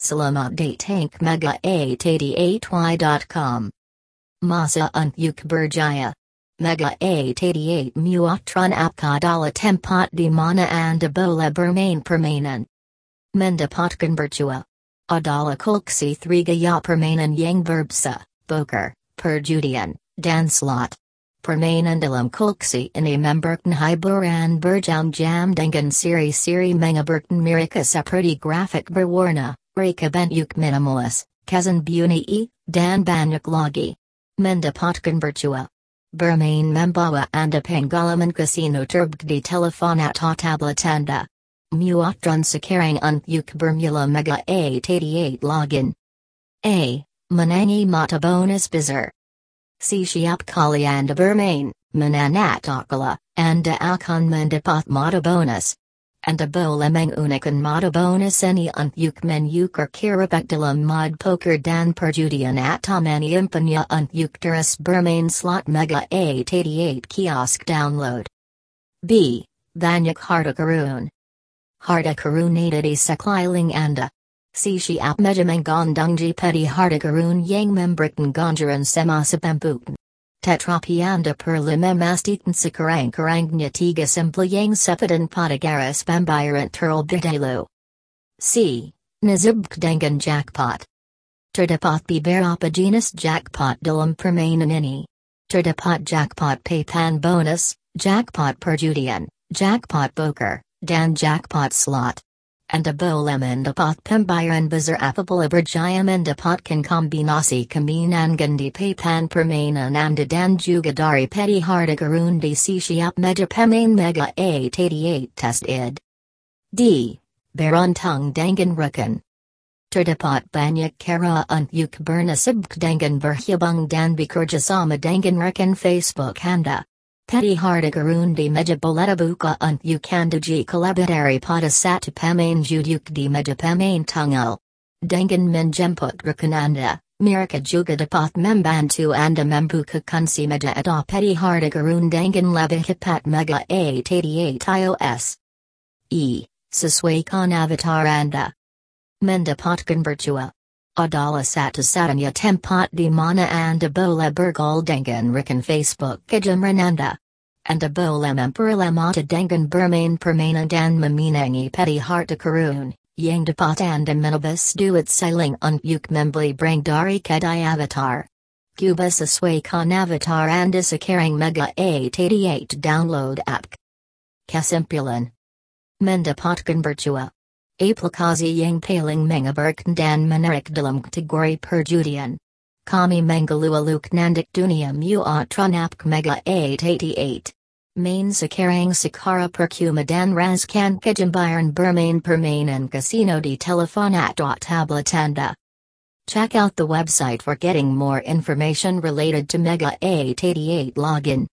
Salamat date tank mega 888y.com. Masa unyuk berjaya. Mega 888 muatron apkadala tempat di mana anda bola bermain permainan. Mendapatkan bercua. Adala kulksi 3 gaya permainan yang berbsa, poker, perjudian, dan slot. Permainan dalam kulksi ini memberkan hiburan berjam jam dengan siri-siri mengaberkan mereka seperti grafik berwarna, reka bentuk minimalis, kazan bunyi, dan banyak lagi. Mendapatkan bercua. Bermain membawa anda pengalaman casino terbuk di telefon atau tablet anda. Muatran sekarang untuk bermula mega 888 login. A. Menangi mata bonus bizar. Si siap kali anda bermain, menanat akala, anda akan mendapat mata bonus. Anda boleh menggunakan mata bonus ini untuk menukar kirapak dalam mod poker dan perjudian atau menyimpannya untuk terus bermain slot mega 888 kiosk download. B. Banyak harta karun. Harta karun ada di sekeliling anda. Si siap medya menggandungji peti harta karun yang memberikan ganjaran semasa pembukaan. Tetrapi anda perlu memastikan sekarang-karangnya tiga simple yang sepadan pada garis pembayaran terlebih C. Nazibk dengan jackpot. Terdapat beberapa jenis jackpot dalam permainan ini. Terdapat jackpot paypan bonus, jackpot perjudian, jackpot poker, dan jackpot slot. Anda boleh mendapat pembayaran besar apabila berjaya mendapatkan kombinasi kemenangan di papan permainan Anda dan juga dari peti harta karun di si siap meja pemain mega 888 test id. D. Beruntung dengan rekan. Terdapat banyak cara untuk bernasib dengan berhubung dan bekerjasama dengan rekan Facebook Anda. Peti harta karun di meja boleta buka untuk kanduji kalabitari pada satu pemain juduk di meja pemain tunggal. Dengan menjemput rekan anda, mereka juga dapat membantu anda membuka kunci meja atau peti lebih cepat mega 888 iOS. E. Sesuaikan avatar anda. Mendapatkan bercua. Adalah satu-satunya tempat di mana anda boleh bergaul dengan rekan Facebook kejamran anda. Anda boleh memperlamata dengan bermain permainan dan memenangi peti harta karun, yang dapat anda menebus duit siling untuk membeli brand dari kedai avatar. Cuba sesuaikan avatar anda sekarang mega 888 download app. Kesimpulan. Mendapatkan bercua. Aplikasi yang paling mengabarkan dan menarik dalam kategori perjudian. Kami mengalualuk nandik dunia muatran apk mega 888. Main sekarang sekara percuma dan razkan kejambaran bermain permainan casino di telefon atau tablet anda. Check out the website for getting more information related to Mega 888 login.